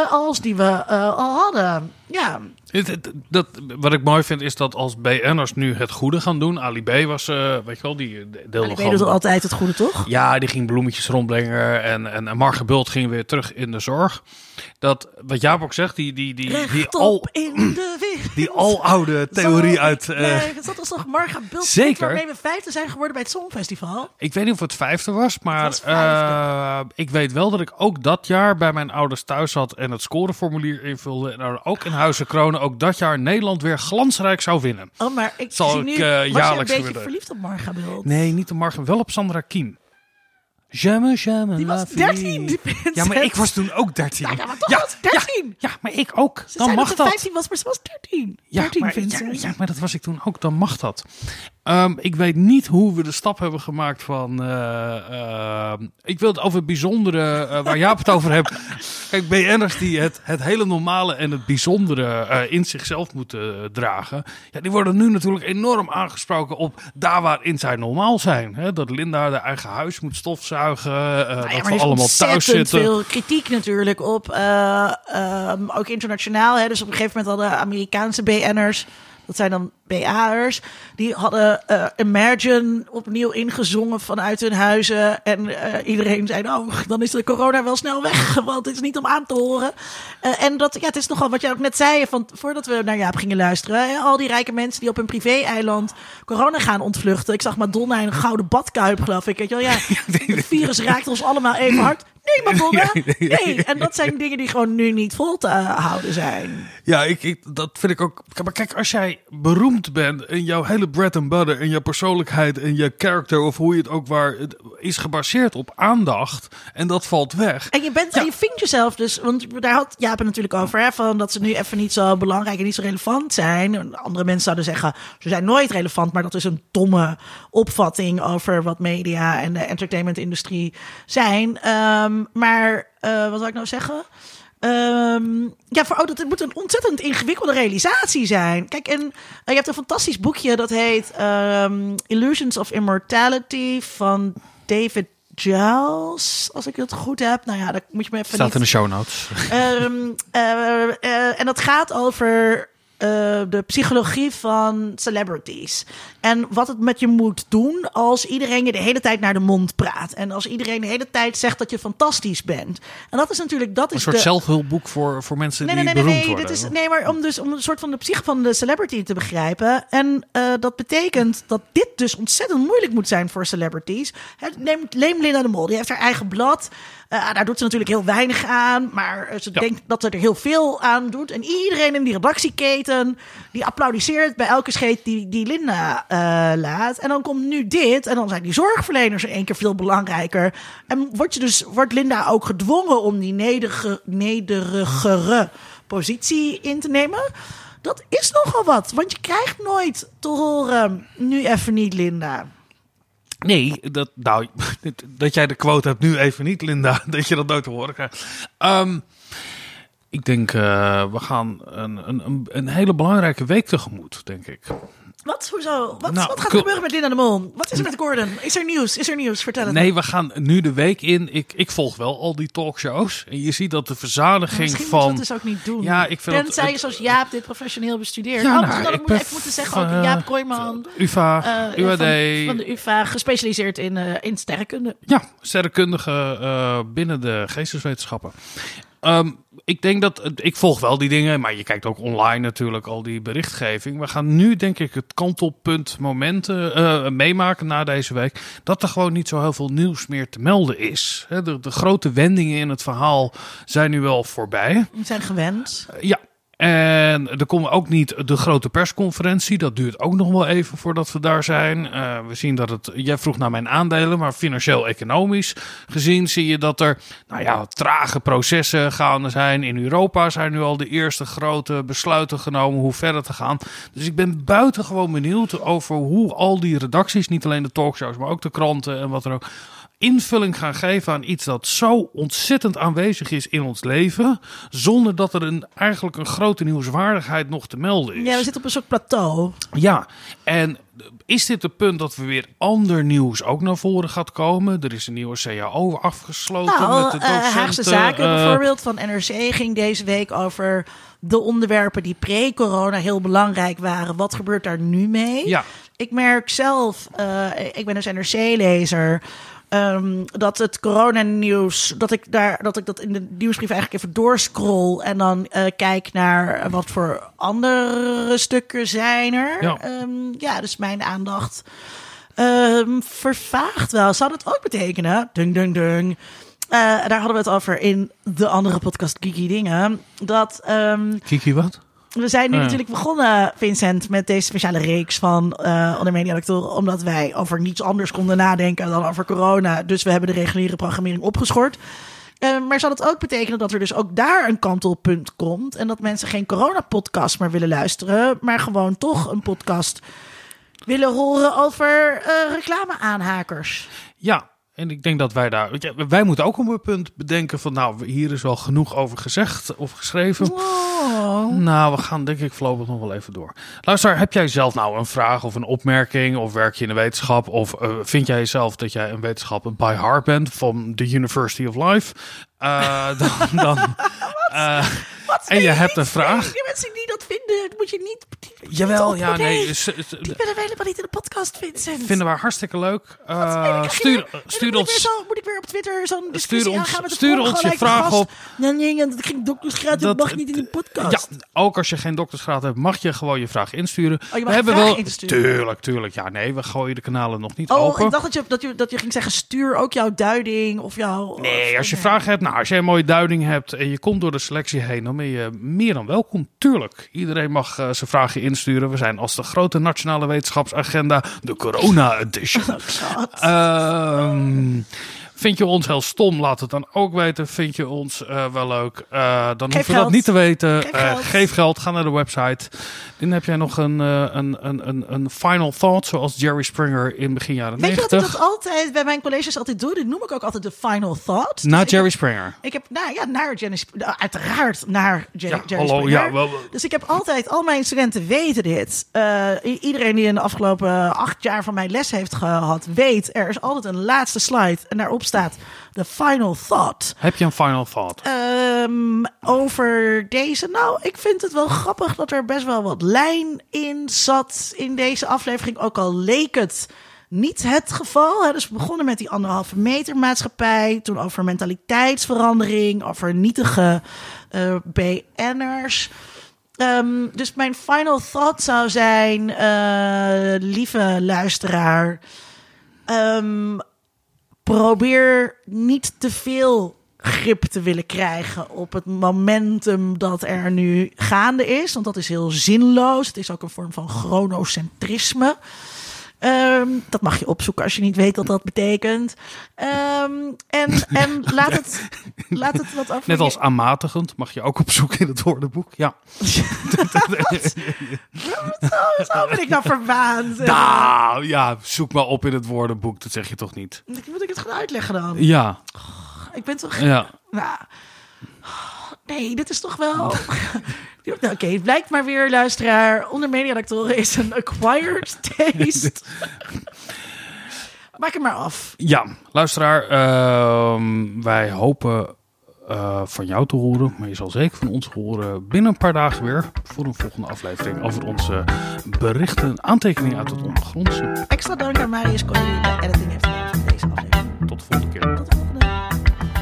als die we al hadden. Ja, Het- het- dat, wat ik mooi vind is dat als BN'ers nu het goede gaan doen. Ali B was, eh, weet je wel, die deelde ik weet gewoon... het altijd het goede, toch? Ja, die ging bloemetjes rondbrengen en, en, en Marge Bult ging weer terug in de zorg. Dat, wat Jaap ook zegt, die, die, die, die, al, in de wind. die aloude theorie uit... eh, blijven? Dat was toch Marga Bult Zeker. waarmee we vijfde zijn geworden bij het Songfestival? Ik weet niet of het vijfde was, maar was vijfde. eh, ik weet wel dat ik ook dat jaar bij mijn ouders thuis zat en het scoreformulier invulde. En er ook in Huizen Kronen ook dat jaar Nederland weer glansrijk zou winnen. Oh, maar ik Zal zie ik, nu, eh, was je een jaarlijks beetje worden? verliefd op Marga Bult? Nee, niet de Margen, wel op Sandra Kiem. Jamais, jamais Die was vie. 13, die Ja, maar ik was toen ook 13. Ja, ja, maar toch was ze 13. Ja, maar ik ook. Ze Dan mag dat ze dat. 15 was, maar ze was 13. Ja, 13 maar, vindt ja, ze. ja, maar dat was ik toen ook. Dan mag dat. Ehm, ik weet niet hoe we de stap hebben gemaakt van... eh, eh, ik wil het over het bijzondere, eh, waar Jaap het over hebt. Kijk, BN'ers die het, het hele normale en het bijzondere in zichzelf moeten dragen... Ja, die worden nu natuurlijk enorm aangesproken op daar waarin zij normaal zijn. Hè? Dat Linda haar eigen huis moet stofzuigen, Nou ja, dat er we is allemaal thuis zitten. veel kritiek natuurlijk op, eh, ehm, ook internationaal. Hè. Dus op een gegeven moment hadden Amerikaanse BN'ers, dat zijn dan BA'ers, die hadden eh, Imagine opnieuw ingezongen vanuit hun huizen. En eh, iedereen zei, nou, dan is de corona wel snel weg, want het is niet om aan te horen. Eh, en dat, ja, het is nogal wat jij ook net zei, van, voordat we naar Jaap gingen luisteren. Hè, al die rijke mensen die op hun privé-eiland corona gaan ontvluchten. Ik zag Madonna in een gouden badkuip, geloof ik. Weet je wel, ja, het virus raakt ons allemaal even hard. Nee, Madonna. Nee. En dat zijn dingen die gewoon nu niet vol te houden zijn. Ja, ik, ik, dat vind ik ook. Maar kijk, als jij beroemd bent en jouw hele bread and butter en je persoonlijkheid en je character of hoe je het ook waar het is gebaseerd op aandacht en dat valt weg. En je, bent, Ja. en je vindt jezelf dus, want daar had Jaap het natuurlijk over, hè, van dat ze nu even niet zo belangrijk en niet zo relevant zijn. Andere mensen zouden zeggen, ze zijn nooit relevant, maar dat is een domme opvatting over wat media en de entertainmentindustrie zijn. Ehm, maar eh, wat wil ik nou zeggen? Ehm, ja, voor, oh, dat het moet een ontzettend ingewikkelde realisatie zijn. Kijk, en eh, je hebt een fantastisch boekje dat heet ehm, Illusions of Immortality van David Giles, als ik het goed heb. Nou ja, dat moet je me even Staat niet... in de show notes. Eh, en dat gaat over eh, de psychologie van celebrities. En wat het met je moet doen als iedereen je de hele tijd naar de mond praat. En als iedereen de hele tijd zegt dat je fantastisch bent. En dat is natuurlijk, dat Een is soort de... zelfhulpboek voor, voor mensen Nee, die nee, nee, nee, beroemd nee, worden. dit is, nee, maar om dus om een soort van de psyche van de celebrity te begrijpen. En eh, dat betekent dat dit dus ontzettend moeilijk moet zijn voor celebrities. Hè, Neem, neem Linda de Mol, die heeft haar eigen blad. Eh, daar doet ze natuurlijk heel weinig aan, maar eh, ze Ja. denkt dat ze er heel veel aan doet. En iedereen in die redactieketen, die applaudisseert bij elke scheet die, die Linda eh, laat. En dan komt nu dit, en dan zijn die zorgverleners in één keer veel belangrijker. En wordt, je dus, wordt Linda ook gedwongen om die nederige, nederigere positie in te nemen? Dat is nogal wat, want je krijgt nooit te horen, nu even niet Linda. Nee, dat, nou, dat jij de quote hebt nu even niet, Linda. Dat je dat nooit te horen krijgt. Ehm, ik denk, eh, we gaan een, een, een, een hele belangrijke week tegemoet, denk ik. Wat? Hoezo? Wat, Nou, wat gaat er gebeuren met Linda de Mol? Wat is er met Gordon? Is er nieuws? Is er nieuws? Vertel het Nee, me. we gaan nu de week in. Ik, ik volg wel al die talkshows. En je ziet dat de verzadiging Misschien moet je van... dat dus ook niet doen. Ja, ik vind Tenzij dat- je zoals Jaap dit professioneel bestudeert. Ja, oh, nou, misschien had ik moet even moeten zeggen, ook van, Jaap eh, Kooijman. UvA, eh, UAD. Van, van de UvA, gespecialiseerd in, eh, in sterrenkunde. Ja, sterrenkundige eh, binnen de geesteswetenschappen. Ehm, ik denk dat ik volg wel die dingen, maar je kijkt ook online natuurlijk al die berichtgeving. We gaan nu denk ik het kantelpunt momenten eh, meemaken na deze week dat er gewoon niet zo heel veel nieuws meer te melden is. De, de grote wendingen in het verhaal zijn nu wel voorbij. We zijn gewend. Ja. En er komt ook niet de grote persconferentie. Dat duurt ook nog wel even voordat we daar zijn. Eh, we zien dat het. Jij vroeg naar mijn aandelen, maar financieel-economisch gezien zie je dat er. Nou ja, trage processen gaande zijn. In Europa zijn nu al de eerste grote besluiten genomen hoe verder te gaan. Dus ik ben buitengewoon benieuwd over hoe al die redacties, niet alleen de talkshows, maar ook de kranten en wat er ook invulling gaan geven aan iets dat zo ontzettend aanwezig is in ons leven, zonder dat er een, eigenlijk een grote nieuwswaardigheid nog te melden is. Ja, we zitten op een soort plateau. Ja, en is dit het punt dat we weer ander nieuws ook naar voren gaat komen? Er is een nieuwe CAO afgesloten Nou, met de eh, docenten. Haagse Zaken eh, bijvoorbeeld van NRC ging deze week over de onderwerpen die pre-corona heel belangrijk waren. Wat gebeurt daar nu mee? Ja. Ik merk zelf, eh, ik ben dus NRC-lezer. Ehm, dat het coronanieuws, dat ik daar, dat ik dat in de nieuwsbrief eigenlijk even doorscroll en dan eh, kijk naar wat voor andere stukken zijn er. Ja. Ehm, ja, dus mijn aandacht ehm, vervaagt wel. Zou dat ook betekenen? Dung, dung, dung. Eh, daar hadden we het over in de andere podcast Kiki Dingen. Dat Kiki, wat? We zijn nu Ja. natuurlijk begonnen, Vincent, met deze speciale reeks van eh onder media omdat wij over niets anders konden nadenken dan over corona. Dus we hebben de reguliere programmering opgeschort. Eh, maar zou dat ook betekenen dat er dus ook daar een kantelpunt komt en dat mensen geen corona-podcast meer willen luisteren, maar gewoon toch een podcast willen horen over eh reclame-aanhakers? Ja, en ik denk dat wij daar. weet je, Wij moeten ook op een punt bedenken van. Nou, hier is wel genoeg over gezegd of geschreven. Wow. Nou, we gaan denk ik voorlopig nog wel even door. Luister, heb jij zelf nou een vraag of een opmerking? Of werk je in de wetenschap? Of eh, vind jij zelf dat jij een wetenschapper by heart bent van de University of Life? Eh, dan. dan eh, Wat en je hebt een vraag? Die mensen die dat vinden, moet je niet. Jawel, ja, nee. s- s- Die willen we helemaal niet in de podcast, Vincent. Vinden we hartstikke leuk. Eh, krijg je stuur weer- stuur dan moet ik weer ons. zo- moet ik weer op Twitter zo'n discussie ons- aangaan met de stuur vorige ons je gelijke vraag gast? op. Nee, nee, dat ging doktersgraad, dat mag niet in de podcast. Ja, ook als je geen doktersgraad hebt, mag je gewoon je vraag insturen. Oh, je mag je vraag insturen. Tuurlijk, tuurlijk. Ja, nee, we gooien de kanalen nog niet Oh, open. ik dacht dat je, dat, je, dat je ging zeggen, stuur ook jouw duiding of jouw... Nee, als je vragen hebt, nou, als jij een mooie duiding hebt en je komt door de selectie heen, dan ben je meer dan welkom. Tuurlijk. Iedereen mag eh, zijn vragen insturen. We zijn als de grote nationale wetenschapsagenda, de Corona Edition. Oh, Vind je ons heel stom? Laat het dan ook weten. Vind je ons eh, wel leuk? Eh, dan we geld. dat niet te weten. Geef Eh, geld. geef geld. Ga naar de website. Dan heb jij nog een, een, een, een, een final thought, zoals Jerry Springer in begin jaren Weet je wat 90. ik dat altijd bij mijn colleges altijd doe? Dit noem ik ook altijd de final thought. Na Dus Jerry heb- Springer. Ik heb, nou ja, naar Jenny, Sp- nou, uiteraard naar Jenny, Ja, Jerry hallo, Springer. ja, wel-. Dus ik heb altijd, al mijn studenten weten dit. Iedereen die in de afgelopen acht jaar van mijn les heeft gehad, weet, er is altijd een laatste slide en daarop staat de final thought. Heb je een final thought? Ehm, over deze. Nou, ik vind het wel grappig dat er best wel wat lijn in zat in deze aflevering. Ook al leek het niet het geval. Hè. Dus we begonnen met die anderhalve meter maatschappij. Toen over mentaliteitsverandering. Over nietige eh, BN'ers. Ehm, dus mijn final thought zou zijn, eh, lieve luisteraar, ehm, probeer niet te veel grip te willen krijgen op het momentum dat er nu gaande is. Want dat is heel zinloos. Het is ook een vorm van chronocentrisme. Ehm, dat mag je opzoeken als je niet weet wat dat betekent. Ehm, en en laat, het, laat het wat over Net als aanmatigend mag je ook opzoeken in het woordenboek. Ja. Zo, zo ben ik nou verwaand. Nou, ja, zoek maar op in het woordenboek. Dat zeg je toch niet? Moet ik het gaan uitleggen dan? Ja, Ik ben toch... ja. Nou, nee, dit is toch wel... Nou, Oké, het blijkt maar weer, luisteraar. Onder mediadoctoren is een acquired taste. Maak hem maar af. Ja, luisteraar, ehm, wij hopen eh, van jou te horen, maar je zal zeker van ons horen binnen een paar dagen weer voor een volgende aflevering over onze berichten, aantekeningen uit het ondergrondse. Extra dank aan Marius die de editing heeft gedaan van deze aflevering. Tot de volgende keer. Tot de volgende.